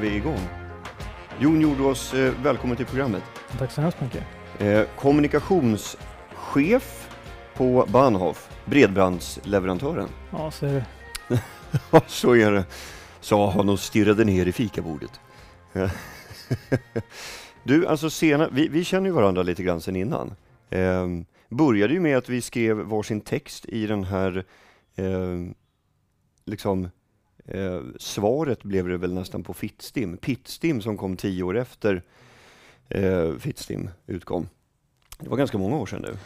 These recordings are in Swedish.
är vi igång. Jon Jordås, eh, välkommen till programmet. Tack så hemskt mycket. Eh, kommunikationschef på Bahnhof, bredbandsleverantören. Ja, så är det. Ja, så är det, sa han och stirrade ner i fikabordet. du, alltså sena, vi, vi känner ju varandra lite grann sedan innan. Eh, började ju med att vi skrev varsin text i den här, eh, liksom, eh, svaret blev det väl nästan på Fittstim. Pittstim som kom tio år efter eh, Fittstim utkom. Det var ganska många år sedan nu.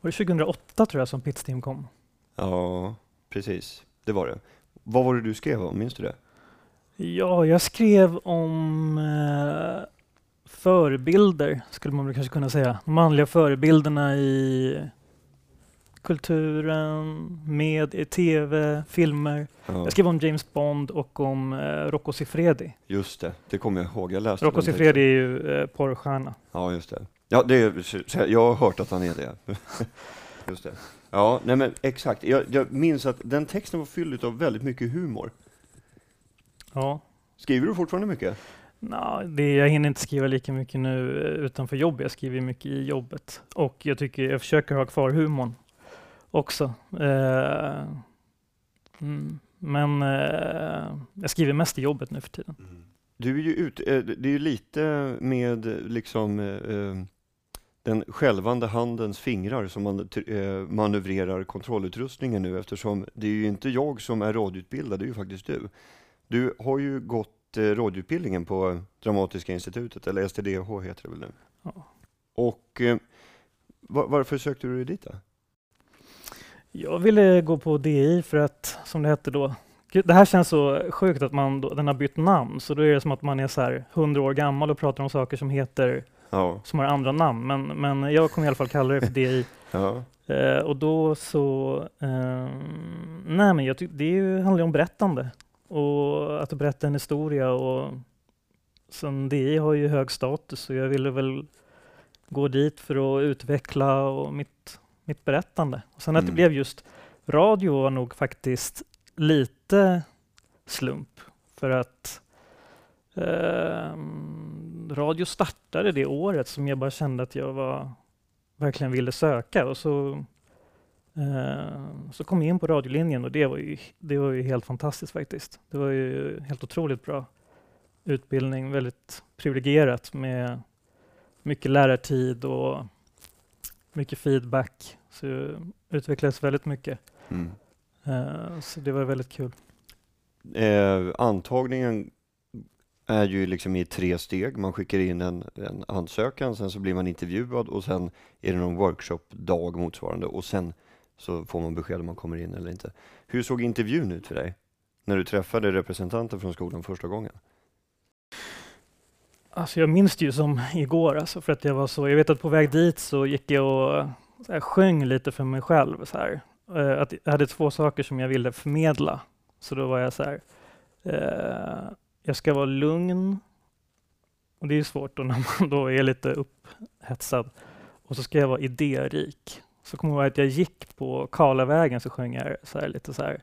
Var det 2008 tror jag som Pitsteam kom? Ja, precis. Det var det. Vad var det du skrev om? Minns du det? Ja, jag skrev om eh, förebilder, skulle man kanske kunna säga. De manliga förebilderna i kulturen, med tv, filmer. Ja, Jag skrev om James Bond och om eh, Rocco Siffredi. just det. Det kommer jag ihåg. Jag läste Rocco. Siffredi är ju eh, porrstjärna. Ja, just det. Ja, det är, jag har hört att han är det. just det. Ja, nej men exakt. Jag, jag minns att den texten var fylld av väldigt mycket humor. Ja. Skriver du fortfarande mycket? Nå, det, jag hinner inte skriva lika mycket nu eh, utanför jobb. Jag skriver mycket i jobbet. Och jag tycker jag försöker ha kvar humorn också. Eh, mm, men eh, jag skriver mest i jobbet nu för tiden. Du är ju ute, eh, det är ju lite med liksom eh, den skälvande handens fingrar som man manövrerar kontrollutrustningen nu eftersom det är ju inte jag som är radioutbildad, det är ju faktiskt du. Du har ju gått radioutbildningen på Dramatiska institutet, eller STDH heter det väl nu? Ja. Och va- varför sökte du dig dit då? Jag ville gå på DI för att, som det hette då, det här känns så sjukt att man då, den har bytt namn, så då är det som att man är så här 100 år gammal och pratar om saker som heter, Ja, som har andra namn. Men, men jag kommer i alla fall kalla det för DI. ja, Eh, och då så, eh, nej men jag tycker det är ju, handlar ju om berättande och att berätta en historia och sen DI har ju hög status så jag ville väl gå dit för att utveckla och mitt, mitt berättande. Och sen att det Mm. blev just radio var nog faktiskt lite slump för att eh, radio startade det året som jag bara kände att jag var verkligen ville söka och så, eh, så kom jag in på radiolinjen och det var, ju, det var ju helt fantastiskt faktiskt. Det var ju helt otroligt bra utbildning, väldigt privilegierat med mycket lärartid och mycket feedback. Så jag utvecklades väldigt mycket. mm. Eh, så det var väldigt kul. Eh, antagningen är ju liksom i tre steg. Man skickar in en, en ansökan, sen så blir man intervjuad och sen är det någon workshopdag motsvarande och sen så får man besked om man kommer in eller inte. Hur såg intervjun ut för dig? När du träffade representanter från skolan första gången? Alltså jag minns det ju som igår, alltså för att jag var så, jag vet att på väg dit så gick jag och så här, sjöng lite för mig själv. Så här. Eh, att jag hade två saker som jag ville förmedla. Så då var jag så här, eh, jag ska vara lugn, och det är ju svårt då när man då är lite upphetsad. Och så ska jag vara idérik. Så kommer jag ihåg att jag gick på Karlavägen så sjöng jag så här, lite så här,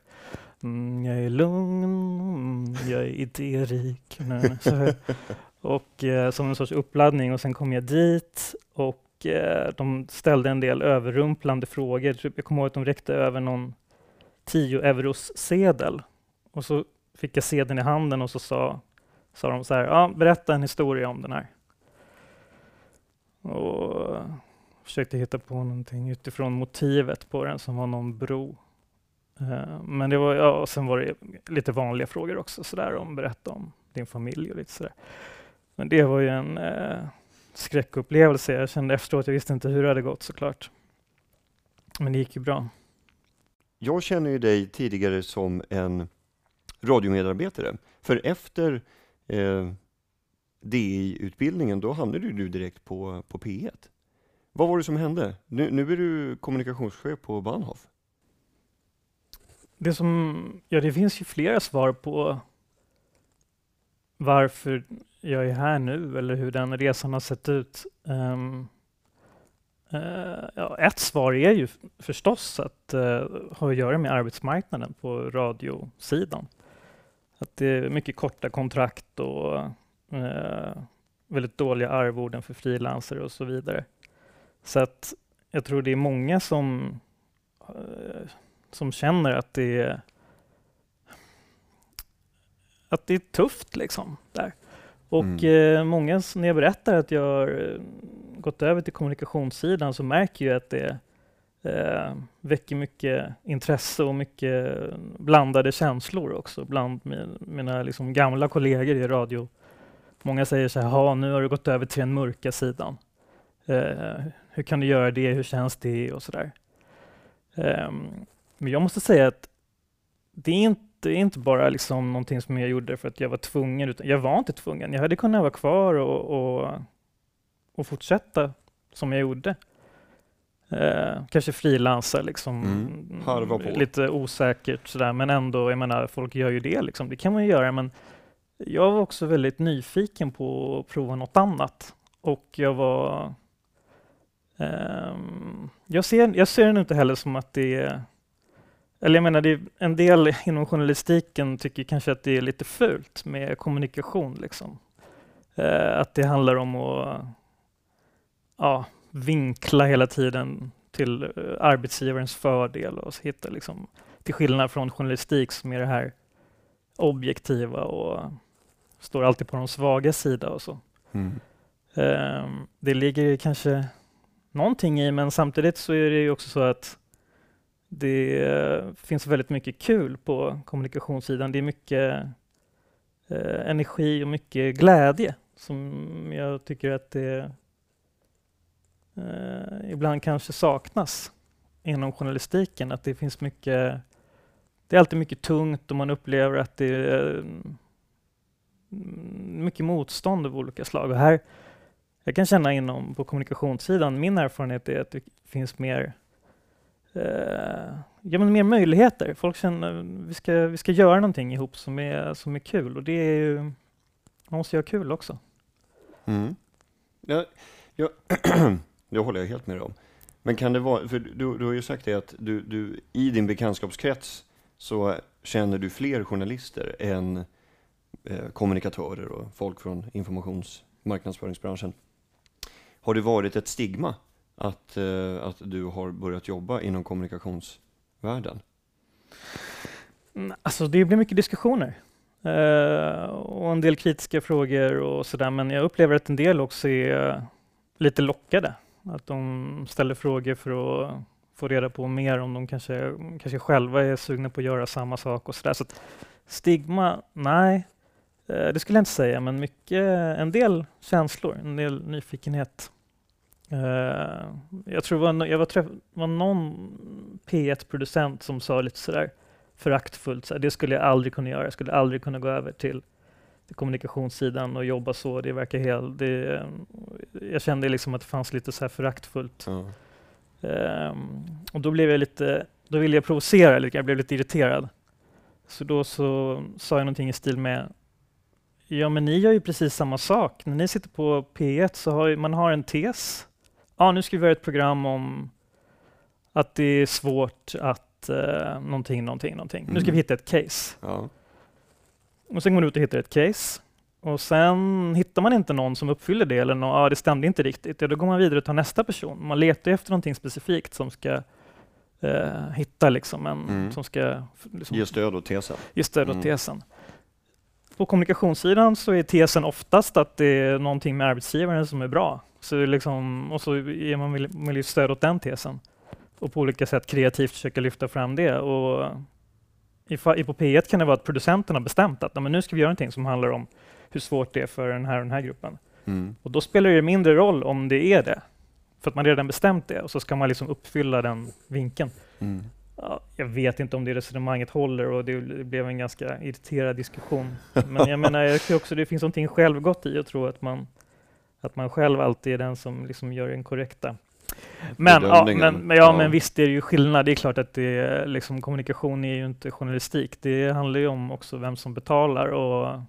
mm, jag är lugn, mm, jag är idérik. Nej, så här. Och eh, som en sorts uppladdning och sen kom jag dit och eh, de ställde en del överrumplande frågor. Typ, Jag kommer ihåg att de räckte över någon 10 euros sedel och så fick jag sedeln i handen och så sa, sa de så här, ja, berätta en historia om den här. Och eh, försökte hitta på någonting utifrån motivet på den som var någon bro. Eh, Men det var, ja, och sen var det lite vanliga frågor också, så där om berätta om din familj och lite sådär. Men det var ju en eh, skräckupplevelse. Jag kände efteråt, jag visste inte hur det hade gått såklart. Men det gick ju bra. Jag känner ju dig tidigare som en radiomedarbetare. För efter eh, DI-utbildningen, då hamnade du direkt på, på P1. Vad var det som hände? Nu, nu är du kommunikationschef på Bahnhof. Det som, ja det finns ju flera svar på varför jag är här nu eller hur den resan har sett ut. Um, uh, ja, ett svar är ju förstås att uh, ha att göra med arbetsmarknaden på radiosidan. Att det är mycket korta kontrakt och uh, väldigt dåliga arvoden för frilansare och så vidare. Så att jag tror det är många som, som känner att det är att det är tufft liksom där. Och Mm. eh, många, när jag berättar att jag har eh, gått över till kommunikationssidan så märker jag att det eh, väcker mycket intresse och mycket blandade känslor också bland min, mina liksom, gamla kollegor i radio. Många säger så här, "Ha, nu har du gått över till den mörka sidan. Eh, hur kan du göra det? Hur känns det? Och så där. Ehm, men jag måste säga att det är inte, det är inte bara liksom någonting som jag gjorde för att jag var tvungen, utan jag var inte tvungen. Jag hade kunnat vara kvar och, och, och fortsätta som jag gjorde. Eh, kanske frilansa, liksom, Mm. Lite osäkert sådär, men ändå, jag menar, folk gör ju det, liksom. det kan man ju göra, men jag var också väldigt nyfiken på att prova något annat. Och jag var... ehm, jag, ser, jag ser det inte heller som att det är... Eller jag menar, det är, en del inom journalistiken tycker kanske att det är lite fult med kommunikation. Liksom. Eh, att det handlar om att ja, vinkla hela tiden till eh, arbetsgivarens fördel och hitta liksom, till skillnad från journalistik som är det här objektiva och står alltid på de svaga sida och så. Mm. Ehm, det ligger kanske någonting i, men samtidigt så är det ju också så att det finns väldigt mycket kul på kommunikationssidan. Det är mycket eh, energi och mycket glädje som jag tycker att det eh, ibland kanske saknas inom journalistiken. Att det finns mycket, det är alltid mycket tungt och man upplever att det är mm, mycket motstånd av olika slag. Och här, jag kan känna inom på kommunikationssidan, min erfarenhet är att det finns mer eh, Eh, ja, men mer möjligheter. Folk känner vi ska vi ska göra någonting ihop som är, som är kul och det är ju, man måste göra kul också. Mm. Ja, ja, det håller jag helt med om. Men kan det vara, för du, du har ju sagt det att du, du i din bekantskapskrets så känner du fler journalister än eh, kommunikatörer och folk från informations marknadsföringsbranschen. Har det varit ett stigma att, eh, att du har börjat jobba inom kommunikationsvärlden? Mm, alltså det blir mycket diskussioner eh, och en del kritiska frågor och sådär, men jag upplever att en del också är lite lockade. Att de ställer frågor för att få reda på mer om de kanske, kanske själva är sugna på att göra samma sak och sådär. Så stigma, nej, eh, det skulle jag inte säga, men mycket, en del känslor, en del nyfikenhet. Eh, jag tror det var, no- jag var, träff, var någon P1-producent som sa lite sådär föraktfullt, det skulle jag aldrig kunna göra. Jag skulle aldrig kunna gå över till, till kommunikationssidan och jobba så. Det verkar helt... Det, jag kände liksom att det fanns lite så här föraktfullt. Ja. Ehm, och då blev jag lite, då ville jag provocera lite, jag blev lite irriterad. Så då så sa jag någonting i stil med Ja, men ni gör ju precis samma sak. När ni sitter på P1 så har ju, man har en tes. Ja, nu ska vi göra ett program om att det är svårt att eh, någonting, någonting, någonting. Nu ska vi Mm. hitta ett case. Ja. Och sen går man ut och hittar ett case. Och sen hittar man inte någon som uppfyller det, eller nå, ja, det stämde inte riktigt. Ja, då går man vidare och tar nästa person. Man letar efter någonting specifikt som ska eh, hitta liksom en, Mm. som ska liksom, Ge stöd åt tesen. ge stöd åt Mm. tesen. På kommunikationssidan så är tesen oftast att det är någonting med arbetsgivaren som är bra. Så liksom, och så ger man ge stöd åt den tesen. Och på olika sätt kreativt försöka lyfta fram det. Och i, på P1 kan det vara att producenten har bestämt att "Ja, men nu ska vi göra någonting som handlar om hur svårt det är för den här och den här gruppen. Mm. Och då spelar det mindre roll om det är det. För att man redan bestämt det och så ska man liksom uppfylla den vinkeln. Mm. Ja, jag vet inte om det resonemanget håller och det, det blev en ganska irriterad diskussion. Men jag menar, jag också det finns någonting självgott i att tro att man, att man själv alltid är den som liksom gör den korrekta. Men, ja, men, men, ja, Ja. men visst är det ju skillnad. Det är klart att det är, liksom, kommunikation är ju inte journalistik. Det handlar ju om också vem som betalar och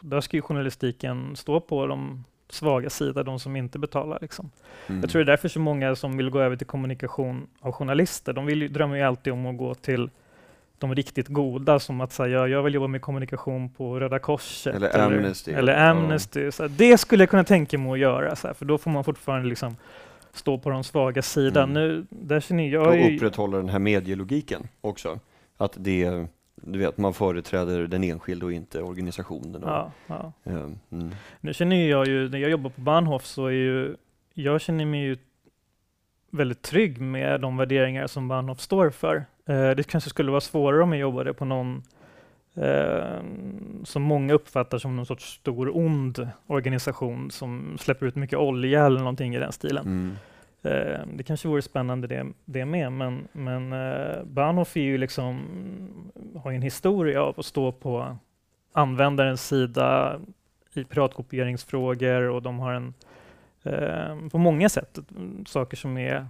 där ska ju journalistiken stå på de svaga sida, de som inte betalar. Liksom. Mm. Jag tror det är därför så många som vill gå över till kommunikation av journalister, de vill ju, drömmer ju alltid om att gå till de riktigt goda som att säga jag vill jobba med kommunikation på Röda Korset Eller Amnesty. Eller Amnesty. Så här, det skulle jag kunna tänka mig att göra, så här, för då får man fortfarande liksom stå på de svaga sidan. Mm. Nu, där känner jag Och ju, upprätthålla den här medielogiken också. Att det, du vet, man företräder den enskilde och inte organisationen. Och, ja, ja. eh, mm. Nu känner jag ju, när jag jobbar på Bahnhof så är ju, jag känner mig ju väldigt trygg med de värderingar som Bahnhof står för. Eh, det kanske skulle vara svårare om jag jobbade på någon eh, som många uppfattar som någon sorts stor ond organisation som släpper ut mycket olja eller någonting i den stilen. Mm. Eh, det kanske vore spännande det, det med, men, men eh, Bahnhof är ju liksom, har en historia av att stå på användarens sida i piratkopieringsfrågor och de har en eh, på många sätt saker som är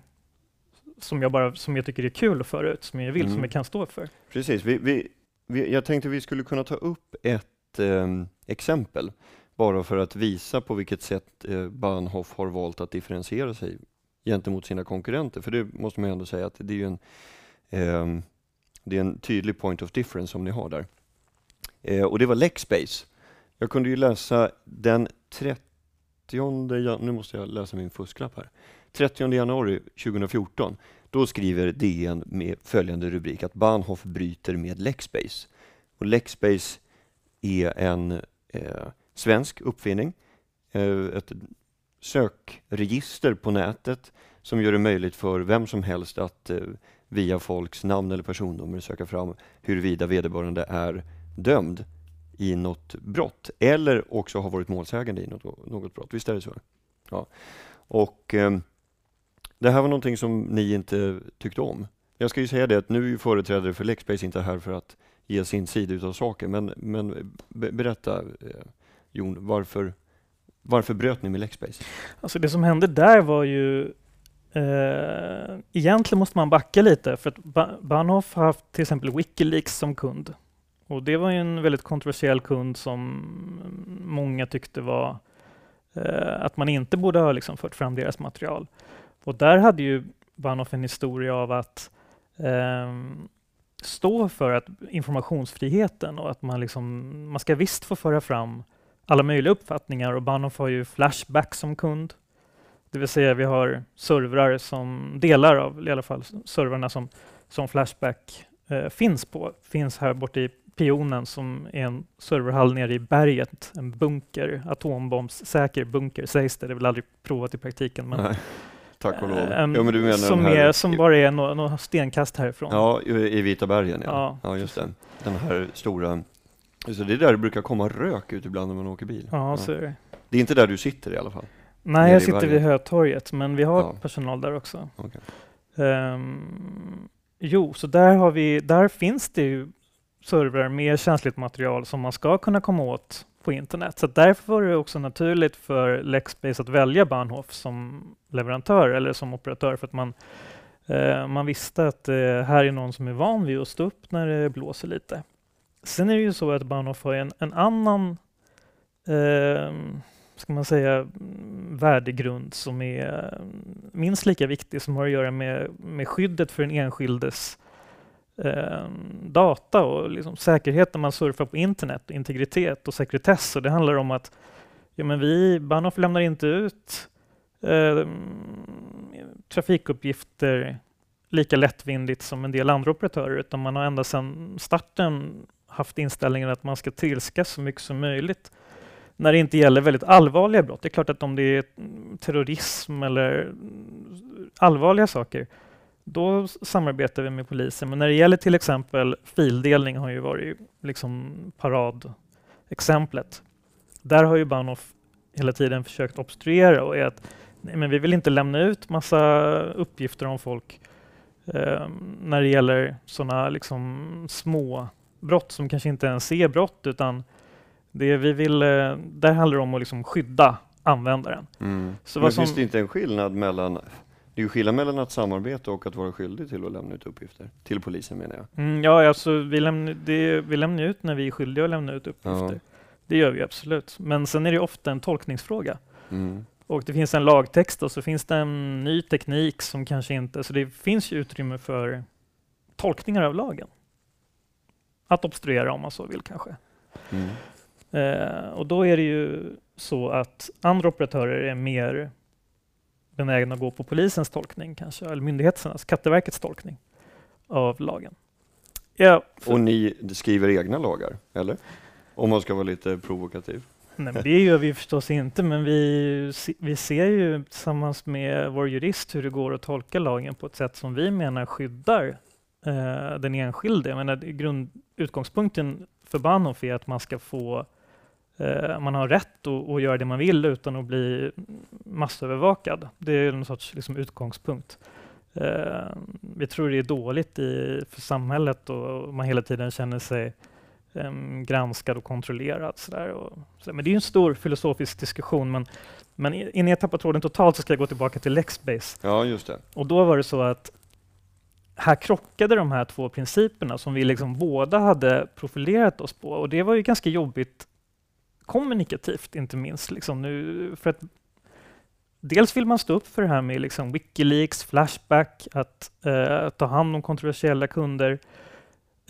som jag, bara, som jag tycker är kul att föra ut, som jag vill, Mm. som jag kan stå för. Precis, vi, vi, vi, jag tänkte vi skulle kunna ta upp ett eh, exempel bara för att visa på vilket sätt eh, Bahnhof har valt att differentiera sig gentemot sina konkurrenter. För det måste man ändå säga att det är en, eh, det är en tydlig point of difference som ni har där. Eh, och det var Lexbase. Jag kunde ju läsa den 30, jan- nu måste jag läsa min fusklapp här. 30 januari 2014 då skriver DN med följande rubrik att Bahnhof bryter med Lexbase. Och Lexbase är en eh, svensk uppfinning, eh, ett sökregister på nätet som gör det möjligt för vem som helst att eh, via folks namn eller personnummer söka fram huruvida vederbörande är dömd i något brott eller också har varit målsägande i något, något brott. Visst är det så? Ja. Och eh, det här var någonting som ni inte tyckte om. Jag ska ju säga det att nu är ju företrädare för Lexbase inte här för att ge sin sida utav saken, men, men berätta eh, Jon, varför, varför bröt ni med Lexbase? Alltså det som hände där var ju eh, egentligen måste man backa lite för att ba- Bahnhof har haft till exempel Wikileaks som kund och det var ju en väldigt kontroversiell kund som många tyckte var eh, att man inte borde ha liksom fört fram deras material. Och där hade ju Bahnhof en historia av att ehm, stå för att informationsfriheten och att man, liksom, man ska visst få föra fram alla möjliga uppfattningar och Bahnhof har ju Flashback som kund. Det vill säga vi har servrar som, delar av i alla fall servrarna som, som Flashback eh, finns på, finns här borta i Pionen som är en serverhall nere i berget, en bunker, atombombssäker bunker sägs det, det är väl aldrig provat i praktiken. Men, Nej, Tack och lov. eh, en- ja, men du menar som, här, är, som bara är några, några stenkast härifrån. Ja, i Vita bergen, ja. Ja. ja. just det. Den här stora... Så det är där det brukar komma rök ut ibland när man åker bil. Ja, så är det. Det är inte där du sitter i alla fall? Nej, jag sitter vid. Hötorget, men vi har personal där också. Okej. Ehm, jo, så där, har vi, där finns det ju servrar med känsligt material som man ska kunna komma åt på internet. Så därför var det också naturligt för Lexbase att välja Bahnhof som leverantör eller som operatör för att man, eh, man visste att eh, här är någon som är van vid att stå upp när det blåser lite. Sen är det ju så att Bahnhof har en, en annan eh, ska man säga, värdegrund som är minst lika viktig som har att göra med, med skyddet för den enskildes eh, data och liksom säkerhet när man surfar på internet, integritet och sekretess. Och det handlar om att ja, men vi, Bahnhof lämnar inte ut eh, trafikuppgifter lika lättvindigt som en del andra operatörer, utan man har ända sedan starten haft inställningen att man ska trilska så mycket som möjligt när det inte gäller väldigt allvarliga brott. Det är klart att om det är terrorism eller allvarliga saker, då samarbetar vi med polisen. Men när det gäller till exempel fildelning har ju varit liksom paradexemplet. Där har ju Bahnhof hela tiden försökt obstruera och är att nej, men vi vill inte lämna ut massa uppgifter om folk eh, när det gäller sådana liksom små brott som kanske inte ens är brott utan det vi vill, eh, där handlar det om att liksom skydda användaren. Mm. Så Men som- finns det inte en skillnad mellan det är ju skillnad mellan att samarbeta och att vara skyldig till att lämna ut uppgifter. Till polisen menar jag. Mm, ja, alltså vi lämnar, det, vi lämnar ut när vi är skyldiga att lämna ut uppgifter. Ja. Det gör vi absolut. Men sen är det ofta en tolkningsfråga. Mm. Och det finns en lagtext och så finns det en ny teknik som kanske inte... Så det finns ju utrymme för tolkningar av lagen. att obstruera om man så vill kanske. Mm. Eh, och då är det ju så att andra operatörer är mer benägna att gå på polisens tolkning kanske, eller myndigheternas, Skatteverkets tolkning av lagen. Ja, Och ni skriver egna lagar, eller? Om man ska vara lite provokativ. Nej, men det gör vi förstås inte, men vi, vi ser ju tillsammans med vår jurist hur det går att tolka lagen på ett sätt som vi menar skyddar eh, den enskilde. Jag menar, grund, utgångspunkten för Bahnhof är att man ska få man har rätt att, att göra det man vill utan att bli massövervakad. Det är en sorts liksom, utgångspunkt. Eh, vi tror det är dåligt i, för samhället och man hela tiden känner sig em, granskad och kontrollerad. Sådär och, sådär. Men det är en stor filosofisk diskussion. Men, men innan jag tappar tråden totalt så ska jag gå tillbaka till Lexbase. Ja, just det. Och då var det så att här krockade de här två principerna som vi liksom båda hade profilerat oss på. Och det var ju ganska jobbigt kommunikativt, inte minst. Liksom nu, för att dels vill man stå upp för det här med liksom Wikileaks, Flashback, att eh, ta hand om kontroversiella kunder.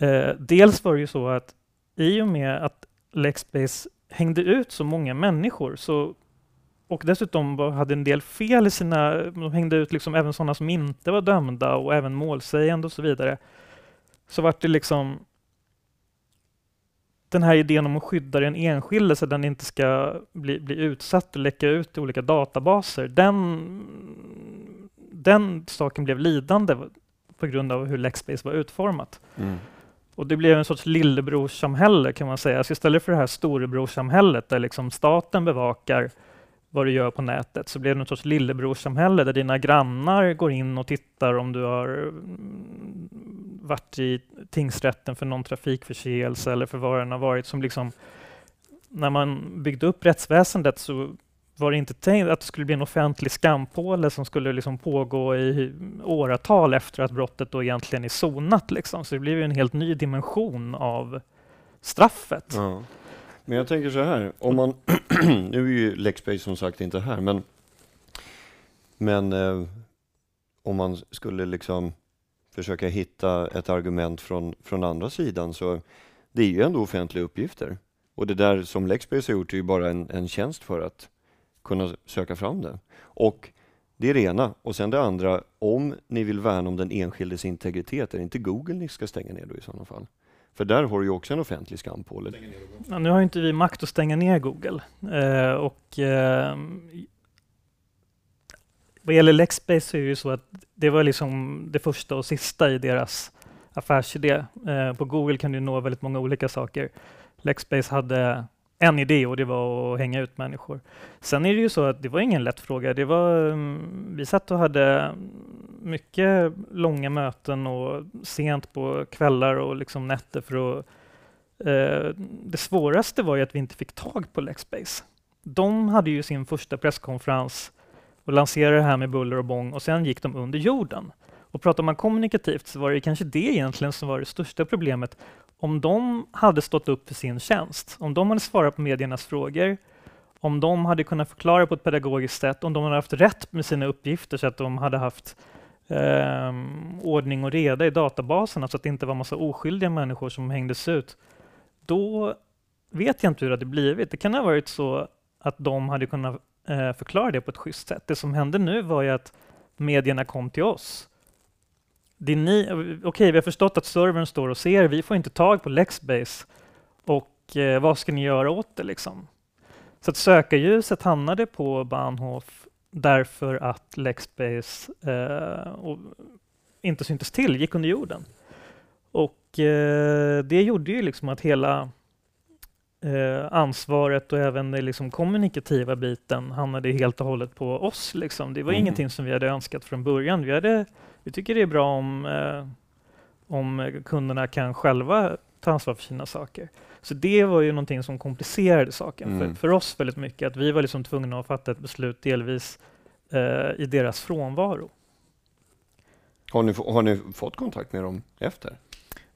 Eh, dels var det ju så att i och med att Lexbase hängde ut så många människor så och dessutom var, hade en del fel i sina... De hängde ut liksom även sådana som inte var dömda och även målsägande och så vidare. Så vart det liksom den här idén om att skydda den enskilde så att den inte ska bli, bli utsatt och läcka ut i olika databaser. Den, den saken blev lidande på grund av hur Lexbase var utformat. Mm. Och det blev en sorts lillebrorsamhälle kan man säga. Så istället för det här storebrorsamhället där liksom staten bevakar vad du gör på nätet så blev det något sorts lillebrorssamhälle där dina grannar går in och tittar om du har mm, varit i tingsrätten för någon trafikförseelse eller för vad den har varit. Som liksom, när man byggde upp rättsväsendet så var det inte tänkt att det skulle bli en offentlig skampåle som skulle liksom pågå i åratal efter att brottet då egentligen är sonat. Liksom. Så det blev ju en helt ny dimension av straffet. Ja. Men jag tänker så här, om man, nu är ju Lexbase som sagt inte här, men, men eh, om man skulle liksom försöka hitta ett argument från, från andra sidan så det är ju ändå offentliga uppgifter. Och det där som Lexbase har gjort är ju bara en, en tjänst för att kunna söka fram det. Och det är det ena. Och sen det andra, om ni vill värna om den enskildes integritet, är det inte Google ni ska stänga ner då i sådana fall? För där har du ju också en offentlig skampåle. Ja, nu har ju inte vi makt att stänga ner Google. Eh, och, eh, vad gäller Lexbase så är det ju så att det var liksom det första och sista i deras affärsidé. Eh, på Google kan du nå väldigt många olika saker. Lexbase hade en idé och det var att hänga ut människor. Sen är det ju så att det var ingen lätt fråga. Det var, mm, vi satt och hade mycket långa möten och sent på kvällar och liksom nätter för att eh, det svåraste var ju att vi inte fick tag på Lexbase. De hade ju sin första presskonferens och lanserade det här med buller och bång och sen gick de under jorden. Och pratar man kommunikativt så var det kanske det egentligen som var det största problemet. Om de hade stått upp för sin tjänst, om de hade svarat på mediernas frågor, om de hade kunnat förklara på ett pedagogiskt sätt, om de hade haft rätt med sina uppgifter så att de hade haft eh, ordning och reda i databaserna så att det inte var massa oskyldiga människor som hängdes ut, då vet jag inte hur det hade blivit. Det kan ha varit så att de hade kunnat eh, förklara det på ett schysst sätt. Det som hände nu var ju att medierna kom till oss. Det är ni, eh, okej, vi har förstått att servern står och ser, vi får inte tag på Lexbase. Och eh, vad ska ni göra åt det liksom? Så att sökarljuset hamnade på Bahnhof därför att Lexbase eh, inte syntes till, gick under jorden. Och eh, det gjorde ju liksom att hela eh, ansvaret och även den liksom kommunikativa biten hamnade helt och hållet på oss. Liksom. Det var Mm. ingenting som vi hade önskat från början. Vi, hade, vi tycker det är bra om, eh, om kunderna kan själva ta ansvar för sina saker. Så det var ju någonting som komplicerade saken Mm. för, för oss väldigt mycket. Att vi var liksom tvungna att fatta ett beslut delvis eh, i deras frånvaro. Har ni, har ni fått kontakt med dem efter?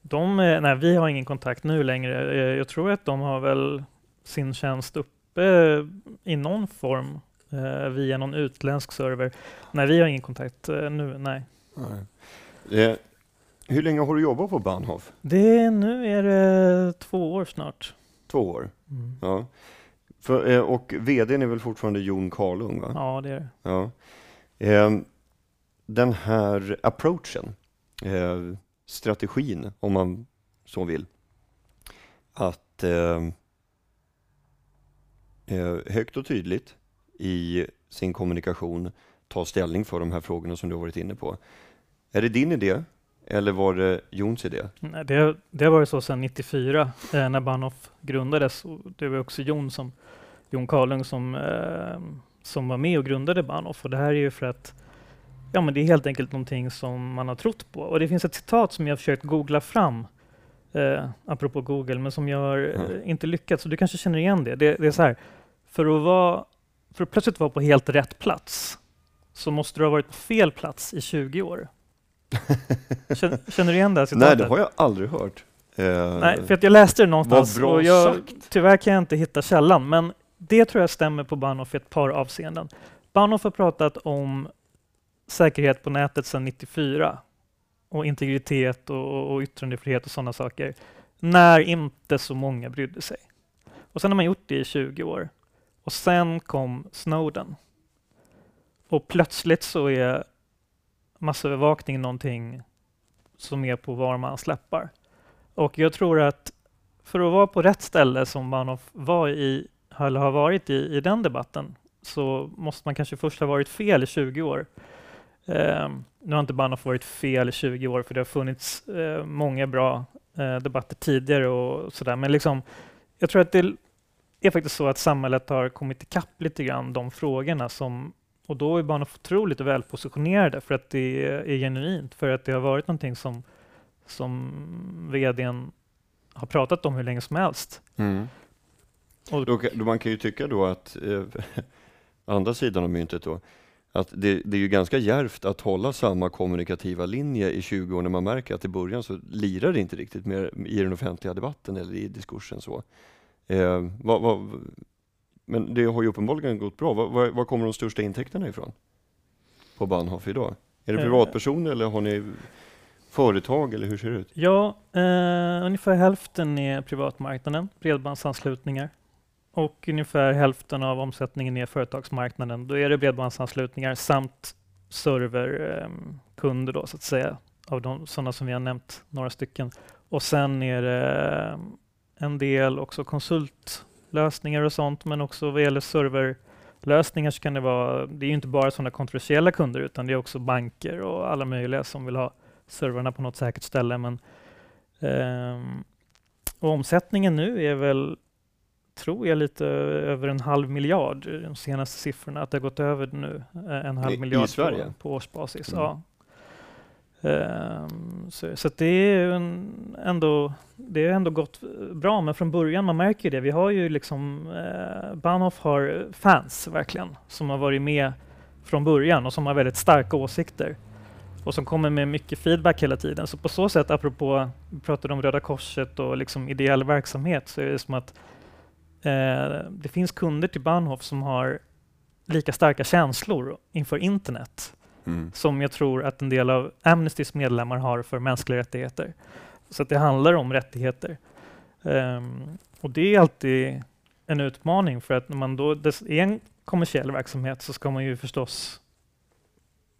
De, eh, nej, vi har ingen kontakt nu längre. Eh, Jag tror att de har väl sin tjänst uppe i någon form eh, via någon utländsk server. Nej, vi har ingen kontakt eh, nu. Nej. Det, Hur länge har du jobbat på Bahnhof? Det, nu är det två år snart. Två år? Mm. Ja. För, eh, och vdn är väl fortfarande Jon Karlung? Va? Ja, det är det. Ja. Eh, den här approachen, eh, strategin om man så vill, att eh, eh, högt och tydligt i sin kommunikation ta ställning för de här frågorna som du har varit inne på. Är det din idé eller var det Jons idé? Nej, det, det har varit så sedan 94 eh, när Bahnhof grundades. Och det var också Jon, som, Jon Karlung som, eh, som var med och grundade Bahnhof. Och det här är ju för att ja, men det är helt enkelt någonting som man har trott på. Och det finns ett citat som jag har försökt googla fram, eh, apropå Google, men som jag har eh, inte lyckats. Så du kanske känner igen det. Det, det är så här, för att, vara, för att plötsligt vara på helt rätt plats så måste du ha varit på fel plats i 20 år. Känner, känner du igen det här citatet? Nej, det har jag aldrig hört. Eh, Nej, för att jag läste det någonstans och jag, sagt. tyvärr kan jag inte hitta källan, men det tror jag stämmer på Bahnhof i ett par avseenden. Bahnhof har pratat om säkerhet på nätet sedan 94 och integritet och, och yttrandefrihet och sådana saker, när inte så många brydde sig. Och sen har man gjort det i 20 år. Och sen kom Snowden. Och plötsligt så är massövervakning någonting som är på var man släppar. Och jag tror att för att vara på rätt ställe som Bahnhof var i, eller har varit i, i den debatten, så måste man kanske först ha varit fel i 20 år. Eh, nu har inte Bahnhof varit fel i 20 år, för det har funnits eh, många bra eh, debatter tidigare och sådär. Men liksom, jag tror att det är faktiskt så att samhället har kommit ikapp lite grann de frågorna som och då är Bahnhof otroligt väl positionerade för att det är, genuint, för att det har varit någonting som, som vdn har pratat om hur länge som helst. Mm. Och- då man kan ju tycka då att, eh, andra sidan av myntet då, att det, det är ju ganska järvt att hålla samma kommunikativa linje i 20 år när man märker att i början så lirar det inte riktigt med, i den offentliga debatten eller i diskursen så. Eh, vad, vad, men det har ju uppenbarligen gått bra. Var, var, var kommer de största intäkterna ifrån? På Bahnhof idag? Är det Eh. privatpersoner eller har ni företag eller hur ser det ut? Ja, eh, ungefär hälften är privatmarknaden, bredbandsanslutningar. Och ungefär hälften av omsättningen är företagsmarknaden. Då är det bredbandsanslutningar samt serverkunder då så att säga, av de sådana som vi har nämnt, några stycken. Och sen är det eh, en del också konsultlösningar och sånt, men också vad gäller serverlösningar så kan det vara, det är inte bara sådana kontroversiella kunder, utan det är också banker och alla möjliga som vill ha servrarna på något säkert ställe. Men, ehm, och omsättningen nu är väl, tror jag, lite över en halv miljard, de senaste siffrorna, att det har gått över nu eh, en halv I- i miljard Sverige? På, på årsbasis. Mm. Ja. Ehm, så så att det är en, ändå, det har ändå gått bra, men från början, man märker ju det, vi har ju liksom, eh, Bahnhof har fans verkligen, som har varit med från början och som har väldigt starka åsikter och som kommer med mycket feedback hela tiden. Så på så sätt, apropå, vi pratade om Röda Korset och liksom ideell verksamhet, så är det som att eh, det finns kunder till Bahnhof som har lika starka känslor inför internet Mm. som jag tror att en del av Amnestys medlemmar har för mänskliga rättigheter. Så det handlar om rättigheter. Ehm, och det är alltid en utmaning för att när man då är en kommersiell verksamhet så ska man ju förstås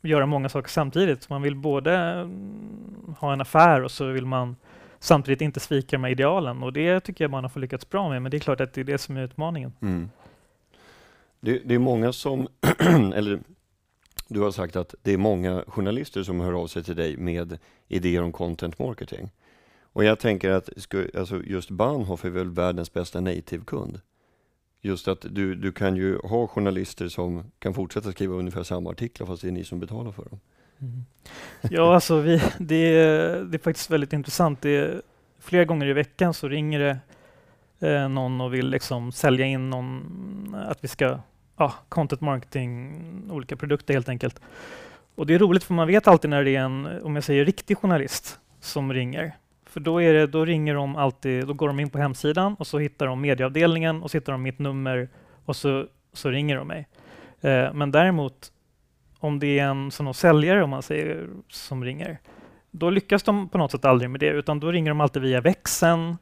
göra många saker samtidigt. Så man vill både mm, ha en affär och så vill man samtidigt inte svika de här idealen och det tycker jag man har fått lyckats bra med. Men det är klart att det är det som är utmaningen. Mm. Det, det är många som, eller du har sagt att det är många journalister som hör av sig till dig med idéer om content marketing. Och jag tänker att alltså just Bahnhof är väl världens bästa native-kund. Just att du, du kan ju ha journalister som kan fortsätta skriva ungefär samma artiklar fast det är ni som betalar för dem. Mm. Ja, alltså vi, det, är, det är faktiskt väldigt intressant. Det är, flera gånger i veckan så ringer det eh, någon och vill liksom sälja in någon, att vi ska, ja, content marketing, olika produkter helt enkelt. Och det är roligt för man vet alltid när det är en, om jag säger riktig journalist som ringer. För då, är det, då ringer de alltid, då går de in på hemsidan och så hittar de medieavdelningen och så hittar de mitt nummer och så, så ringer de mig. Eh, men däremot om det är en sån säljare om man säger som ringer, då lyckas de på något sätt aldrig med det, utan då ringer de alltid via växeln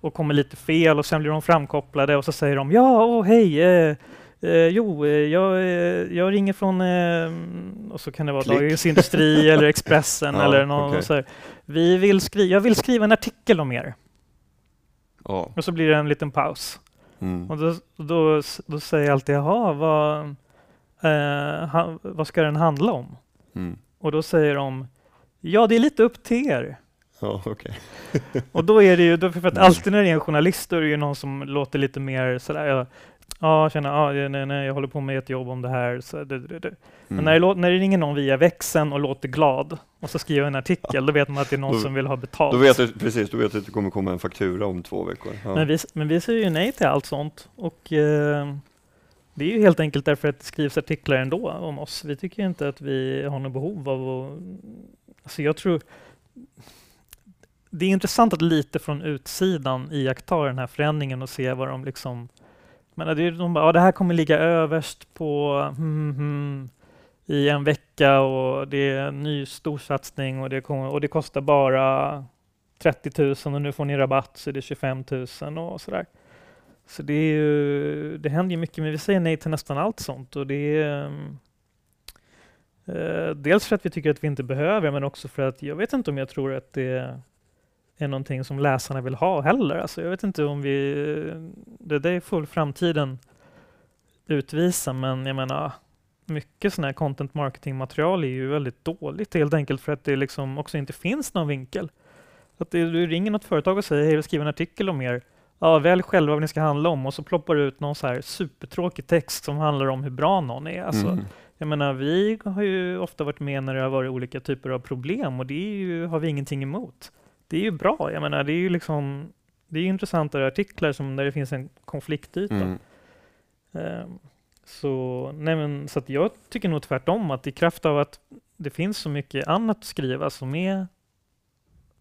och kommer lite fel och sen blir de framkopplade och så säger de ja, oh, hej, eh, eh, jo, eh, jag, eh, jag ringer från, eh, och så kan det vara. Dagens Industri eller Expressen Ja, eller någon okej. så här, vi vill skri jag vill skriva en artikel om er. Ja. Och så blir det en liten paus. Mm. Och då, då, då säger jag alltid, jaha, vad, eh, ha, vad ska den handla om? Mm. Och då säger de, ja det är lite upp till er. Ja, okej. Och då är det ju, för att alltid när det är en journalist då är det ju någon som låter lite mer sådär, ja, ja känner, ja, nej, nej, jag håller på med ett jobb om det här. Så det, det, det. Men Mm. när det, när det ringer någon via växeln och låter glad och så skriver en artikel, då vet man att det är någon Då- som vill ha betalt. Då vet du, precis, då vet du att det kommer komma en faktura om två veckor. Ja. Men, vi, men vi säger ju nej till allt sånt. Och eh, det är ju helt enkelt därför att det skrivs artiklar ändå om oss. Vi tycker inte att vi har något behov av att... Alltså jag tror... Det är intressant att lite från utsidan iaktta den här förändringen och se vad de liksom... Men det är, de bara, ja, det här kommer ligga överst på hmm, hmm, hmm i en vecka och det är en ny storsatsning och det, kommer, och det kostar bara 30 000 och nu får ni rabatt så är det 25 000 och sådär. Så det, är ju, det händer ju mycket, men vi säger nej till nästan allt sånt. Och det är, eh, dels för att vi tycker att vi inte behöver, men också för att jag vet inte om jag tror att det är någonting som läsarna vill ha heller. Alltså jag vet inte om vi... Det där får framtiden utvisa, men jag menar mycket sån här content marketing-material är ju väldigt dåligt helt enkelt för att det liksom också inte finns någon vinkel. Att det, du ringer något företag och säger hej, vill skriva en artikel om er. Ja, välj själva vad ni ska handla om och så ploppar du ut någon så här supertråkig text som handlar om hur bra någon är. Alltså, Mm. Jag menar, vi har ju ofta varit med när det har varit olika typer av problem och det ju, har vi ingenting emot. Det är ju bra. Jag menar, det är ju liksom det är intressantare artiklar som där det finns en konfliktyta. Mm. Ehm, Så, nej men, så jag tycker nog tvärtom att i kraft av att det finns så mycket annat att skriva som är,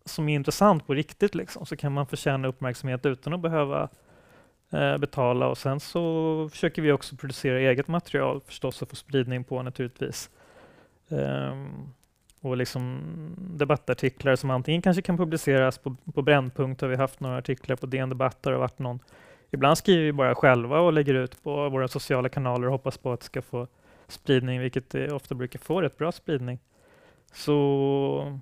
som är intressant på riktigt liksom, så kan man förtjäna uppmärksamhet utan att behöva eh, betala. Och sen så försöker vi också producera eget material förstås och få spridning på naturligtvis. Ehm, och liksom debattartiklar som antingen kanske kan publiceras på, på Brännpunkt, har vi haft några artiklar på DN Debatt, har det varit någon Ibland skriver vi bara själva och lägger ut på våra sociala kanaler och hoppas på att det ska få spridning, vilket det ofta brukar få rätt bra spridning. Så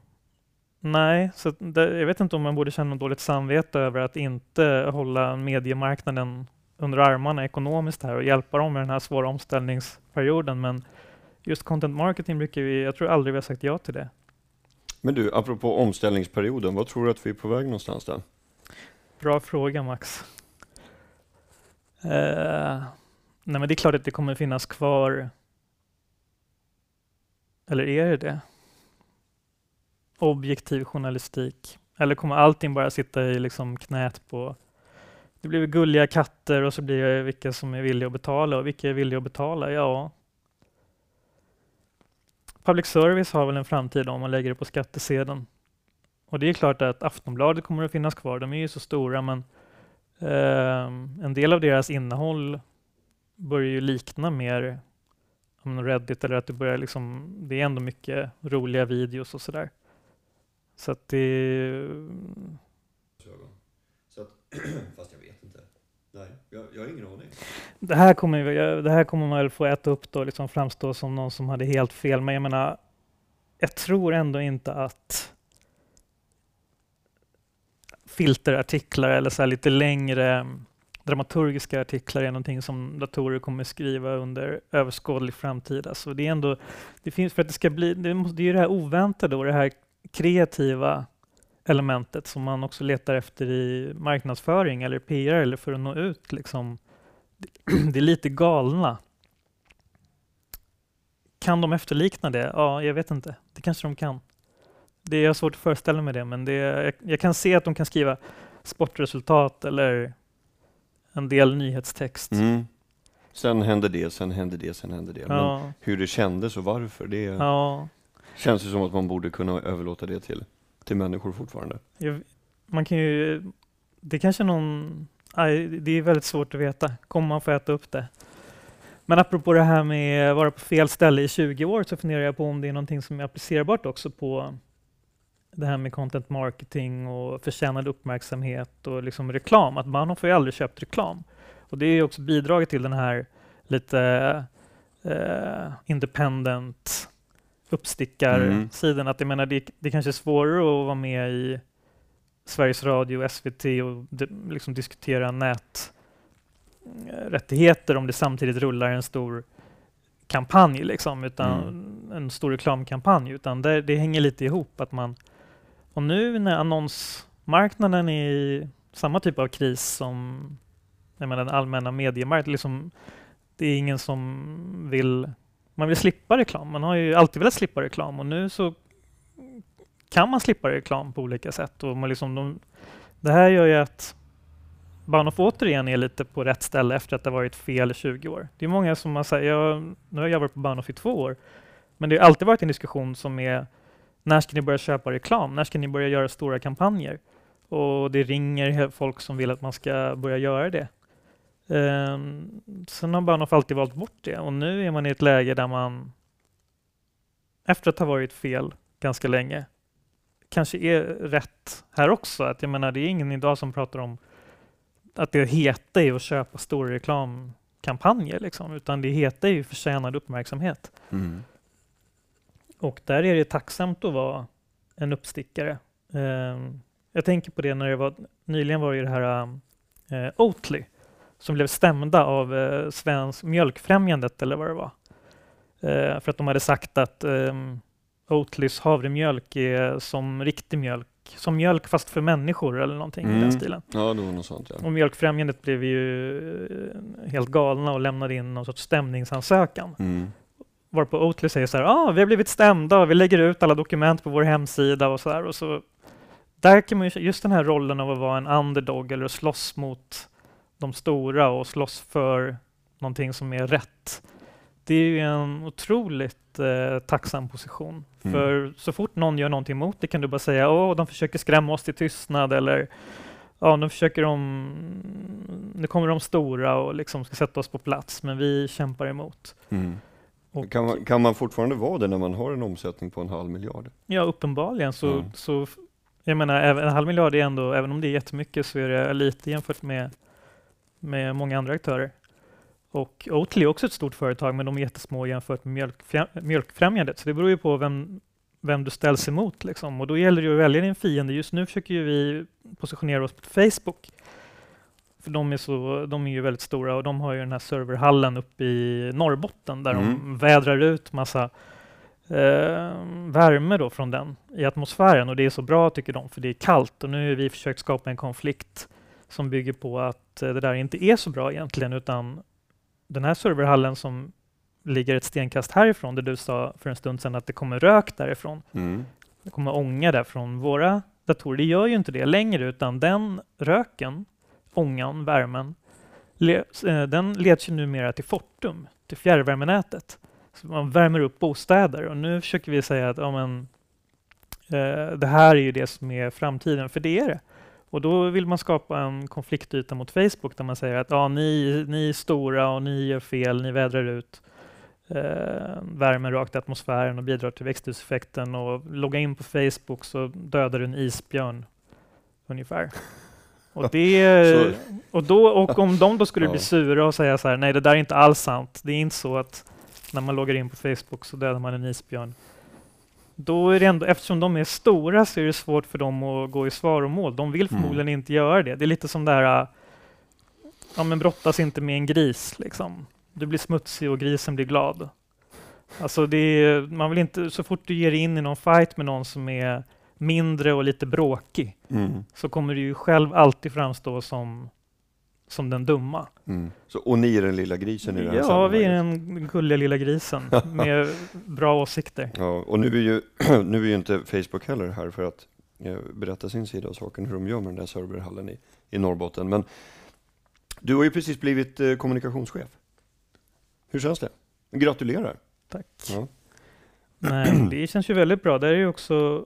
nej, så det, jag vet inte om man borde känna något dåligt samvete över att inte hålla mediemarknaden under armarna ekonomiskt här och hjälpa dem med den här svåra omställningsperioden. Men just content marketing brukar vi, jag tror aldrig vi har sagt ja till det. Men du, apropå omställningsperioden, vad tror du att vi är på väg någonstans där? Bra fråga Max. Eh, nej men det är klart att det kommer finnas kvar. Eller är det det? Objektiv journalistik. Eller kommer allting bara sitta i liksom knät på det blir gulliga katter och så blir det vilka som är villiga att betala och vilka är villiga att betala? Ja. Public service har väl en framtid om man lägger det på skattesedeln. Och det är klart att Aftonbladet kommer att finnas kvar. De är ju så stora men eh, en del av deras innehåll börjar ju likna mer om Reddit eller att det börjar liksom, det är ändå mycket roliga videos och sådär. Så att det, Så att, fast jag vet inte. Nej, jag, jag har ingen aning. det, här kommer, det här kommer man väl få äta upp då, liksom framstå som någon som hade helt fel. Men jag menar, jag tror ändå inte att filterartiklar eller så här lite längre mm, dramaturgiska artiklar är någonting som datorer kommer skriva under överskådlig framtid. Alltså det är ändå, det finns för att det ska bli, det, måste, det är ju det här oväntade och det här kreativa elementet som man också letar efter i marknadsföring eller PR eller för att nå ut. Liksom. Det är lite galna. Kan de efterlikna det? Ja, jag vet inte. Det kanske de kan. Det är svårt att föreställa mig det, men det är, jag, jag kan se att de kan skriva sportresultat eller en del nyhetstext. Mm. Sen hände det, sen hände det, sen hände det. Men Ja, hur det kändes och varför, det ja. känns ju som att man borde kunna överlåta det till, till människor fortfarande. Jag, man kan ju... Det kanske någon... Aj, det är väldigt svårt att veta. Kommer man få äta upp det? Men apropå det här med att vara på fel ställe i 20 år så funderar jag på om det är någonting som är applicerbart också på det här med content marketing och förtjänad uppmärksamhet och liksom reklam, att man har ju aldrig köpt reklam. Och det är också bidragit till den här lite eh, independent uppstickarsidan. Mm. Att jag menar, det, det kanske är svårare att vara med i Sveriges Radio SVT och de, liksom diskutera näträttigheter om det samtidigt rullar en stor kampanj, liksom, utan mm. en stor reklamkampanj, utan det, det, hänger lite ihop. att man Och nu när annonsmarknaden är i samma typ av kris som jag menar, den allmänna mediemarknaden, liksom, det är ingen som vill man vill slippa reklam. Man har ju alltid velat slippa reklam och nu så kan man slippa reklam på olika sätt. Och man liksom de, det här gör ju att Bahnhof återigen är lite på rätt ställe efter att det varit fel i 20 år. Det är många som har sagt, jag, nu har jag varit på Bahnhof i två år, men det har alltid varit en diskussion som är när ska ni börja köpa reklam? När ska ni börja göra stora kampanjer? Och det ringer folk som vill att man ska börja göra det. Um, sen har Bahnhof alltid valt bort det och nu är man i ett läge där man efter att ha varit fel ganska länge kanske är rätt här också. Att jag menar, det är ingen idag som pratar om att det heta är att köpa stora reklamkampanjer, liksom, utan det heta är ju förtjänad uppmärksamhet. Mm. Och där är det tacksamt att vara en uppstickare. Um, jag tänker på det när det var nyligen var ju det här uh, Oatly som blev stämda av uh, Svensk Mjölkfrämjandet eller vad det var. Uh, för att de hade sagt att um, Oatlys havremjölk är som riktig mjölk, som mjölk fast för människor eller någonting mm. i den mm. stilen. Ja, det var något sånt. Ja. Och Mjölkfrämjandet blev ju helt galna och lämnade in någon sorts stämningsansökan. Mm. Varpå Oatly säger så här, ah, vi har blivit stämda och vi lägger ut alla dokument på vår hemsida och så där. Och så, där kan man ju, just den här rollen av att vara en underdog eller att slåss mot de stora och slåss för någonting som är rätt. Det är ju en otroligt eh, tacksam position. Mm. För så fort någon gör någonting emot det kan du bara säga åh, de försöker skrämma oss till tystnad eller ja, nu försöker de, nu kommer de stora och liksom ska sätta oss på plats, men vi kämpar emot. Mm. Och, kan, man, kan man fortfarande vara det när man har en omsättning på en halv miljard? Ja, uppenbarligen så, mm. så jag menar, en halv miljard är ändå, även om det är jättemycket, så är det lite jämfört med med många andra aktörer. Och Oatly är också ett stort företag, men de är jättesmå jämfört med Mjölkfrämjandet. Så det beror ju på vem, vem du ställs emot. Liksom. Och då gäller det att välja din fiende. Just nu försöker vi positionera oss på Facebook. För de är, så, de är ju väldigt stora och de har ju den här serverhallen uppe i Norrbotten där mm. de vädrar ut massa eh, värme då från den i atmosfären. Och det är så bra tycker de, för det är kallt. Och nu har vi försökt skapa en konflikt som bygger på att eh, det där inte är så bra egentligen, utan den här serverhallen som ligger ett stenkast härifrån, där du sa för en stund sedan att det kommer rök därifrån. Mm. Det kommer ånga där från våra datorer. Det gör ju inte det längre, utan den röken, ångan, värmen, le eh, den leds ju numera till Fortum, till fjärrvärmenätet. Så man värmer upp bostäder och nu försöker vi säga att ja, men, eh, det här är ju det som är framtiden, för det är det. Och då vill man skapa en konfliktyta mot Facebook där man säger att ja, ni, ni är stora och ni gör fel, ni vädrar ut eh, värmen rakt i atmosfären och bidrar till växthuseffekten och logga in på Facebook så dödar du en isbjörn ungefär. Och, det, och, då, och om de då skulle bli sura och säga så här, nej det där är inte alls sant. Det är inte så att när man loggar in på Facebook så dödar man en isbjörn då är det ändå, eftersom de är stora så är det svårt för dem att gå i svaromål. De vill mm. förmodligen mm. inte göra det. Det är lite som det här, ja men brottas inte med en gris liksom. Du blir smutsig och grisen blir glad. Alltså det är, man vill inte, så fort du ger in i någon fight med någon som är mindre och lite bråkig, mm. så kommer du ju själv alltid framstå som som den dumma. Mm. Så, och ni är den lilla grisen i det här Ja, vi är den gulliga lilla grisen med bra åsikter. Ja, och nu är, ju, nu är ju inte Facebook heller här för att eh, berätta sin sida av saken, hur de gör med den där serverhallen i, i Norrbotten. Men du har ju precis blivit eh, kommunikationschef. Hur känns det? Gratulerar! Tack! Ja. Nej, det känns ju väldigt bra. Det är ju också,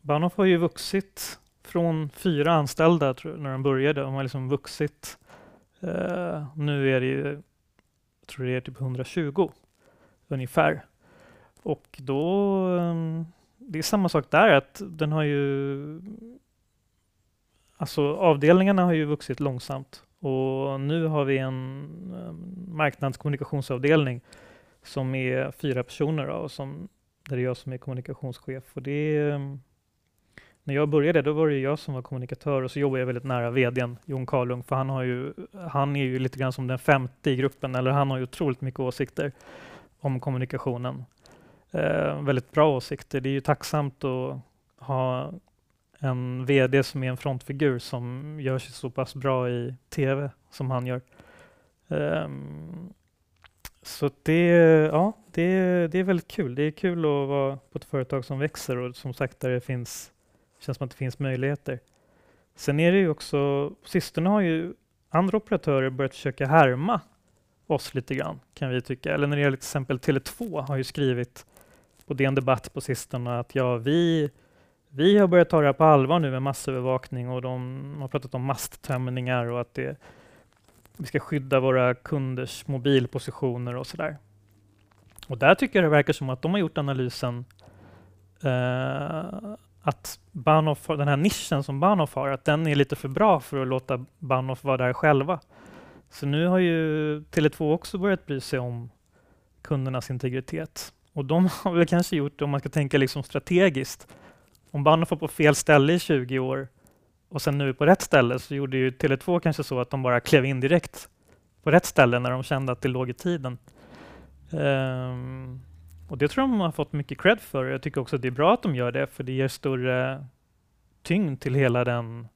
Bahnhof har ju vuxit från fyra anställda tror jag, när de började. De har liksom vuxit Uh, nu är det ju, jag tror det är typ 120 ungefär. Och då, um, det är samma sak där, att den har ju... Alltså avdelningarna har ju vuxit långsamt och nu har vi en um, marknadskommunikationsavdelning som är fyra personer då, och som, där det är jag som är kommunikationschef. Och det är, um, när jag började då var det jag som var kommunikatör och så jobbade jag väldigt nära vdn Jon Karlung för han, har ju, han är ju lite grann som den femte i gruppen, eller han har ju otroligt mycket åsikter om kommunikationen. Eh, väldigt bra åsikter. Det är ju tacksamt att ha en VD som är en frontfigur som gör sig så pass bra i tv som han gör. Um, så det, ja, det, det är väldigt kul. Det är kul att vara på ett företag som växer och som sagt där det finns, känns som att det finns möjligheter. Sen är det ju också, på sistone har ju andra operatörer börjat försöka härma oss lite grann, kan vi tycka. Eller när det gäller till exempel Tele2 har ju skrivit på DN Debatt på sistone att ja, vi, vi har börjat ta det här på allvar nu med massövervakning och de har pratat om masttömningar och att det, vi ska skydda våra kunders mobilpositioner och sådär. Och där tycker jag det verkar som att de har gjort analysen eh, att Bahnhof, den här nischen som Bahnhof har, att den är lite för bra för att låta Bahnhof vara där själva. Så nu har ju Tele2 också börjat bry sig om kundernas integritet. Och de har väl kanske gjort, det, om man ska tänka liksom strategiskt, om Bahnhof var på fel ställe i 20 år och sen nu på rätt ställe så gjorde ju Tele2 kanske så att de bara klev in direkt på rätt ställe när de kände att det låg i tiden. Um, och det tror jag de har fått mycket cred för. Jag tycker också att det är bra att de gör det, för det ger större tyngd till hela den,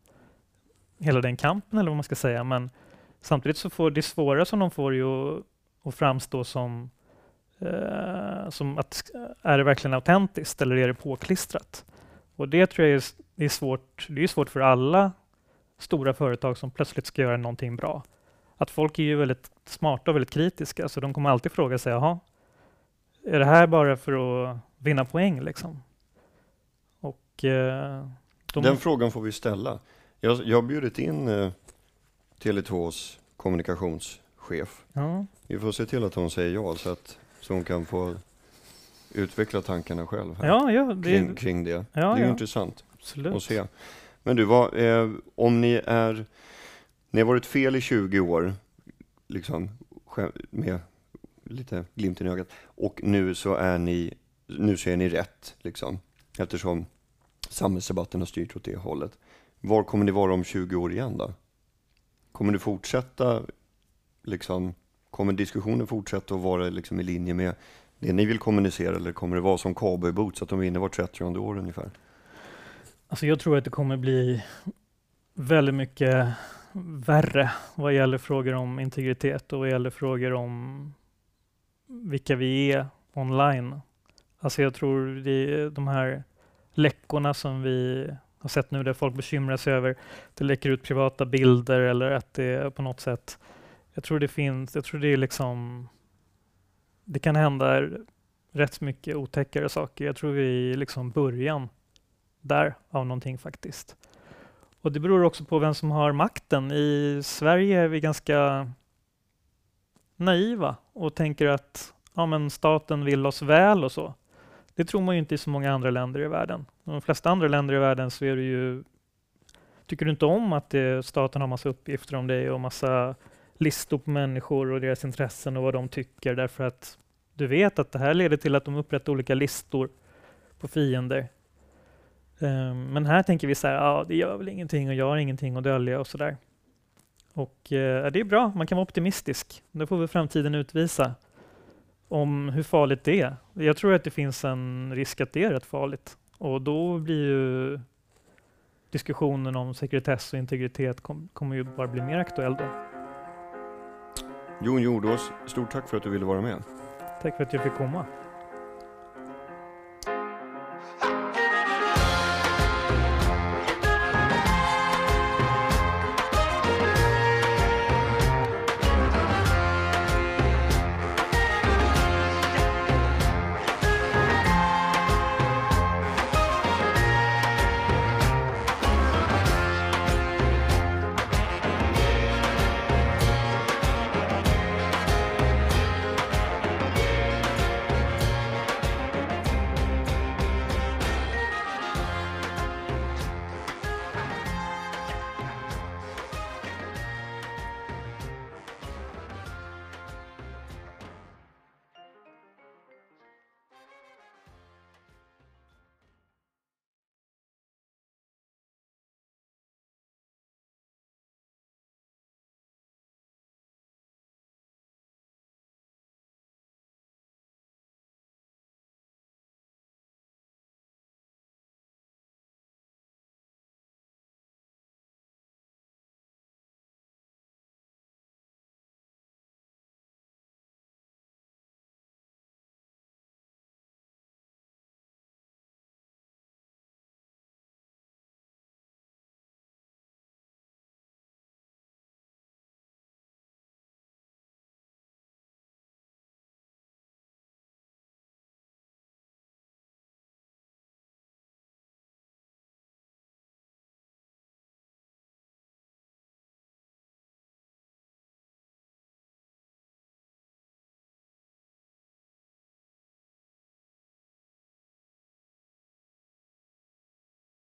hela den kampen, eller vad man ska säga. Men samtidigt så får det svåra som de får ju att, framstå som, eh, som att är det verkligen autentiskt eller är det påklistrat? Och det tror jag är, är svårt. Det är svårt för alla stora företag som plötsligt ska göra någonting bra. Att folk är ju väldigt smarta och väldigt kritiska, så de kommer alltid fråga sig, jaha, är det här bara för att vinna poäng liksom? Och, eh, de... Den frågan får vi ställa. Jag, jag har bjudit in eh, Tele2s kommunikationschef. Ja. Vi får se till att hon säger ja så att så hon kan få utveckla tankarna själv här ja, ja, det, kring, kring det. Ja, det är ja. intressant Absolut. att se. Men du, vad, eh, om ni är, ni har varit fel i 20 år, liksom med lite glimten i ögat, och nu så är ni, nu så är ni rätt, liksom, eftersom samhällsdebatten har styrt åt det hållet. Var kommer ni vara om 20 år igen då? Kommer du fortsätta, liksom, kommer diskussionen fortsätta att vara liksom i linje med det ni vill kommunicera eller kommer det vara som cowboyboots, att de vinner vart 30 år ungefär? Alltså jag tror att det kommer bli väldigt mycket värre vad gäller frågor om integritet och vad gäller frågor om vilka vi är online. Alltså jag tror det de här läckorna som vi har sett nu där folk bekymrar sig över att det läcker ut privata bilder eller att det på något sätt jag tror det finns, jag tror det är liksom det kan hända rätt mycket otäckare saker. Jag tror vi är liksom början där av någonting faktiskt. Och det beror också på vem som har makten. I Sverige är vi ganska naiva och tänker att ja, men staten vill oss väl och så. Det tror man ju inte i så många andra länder i världen. I de flesta andra länder i världen så är det ju Tycker du inte om att det, staten har massa uppgifter om dig och massa listor på människor och deras intressen och vad de tycker därför att du vet att det här leder till att de upprättar olika listor på fiender. Um, men här tänker vi så här, ja det gör väl ingenting och jag har ingenting att dölja och sådär. Och uh, det är bra, man kan vara optimistisk. Det får väl framtiden utvisa om hur farligt det är. Jag tror att det finns en risk att det är rätt farligt och då blir ju diskussionen om sekretess och integritet kom, kommer ju bara bli mer aktuell då. Jon Jordås, stort tack för att du ville vara med. Tack för att jag fick komma.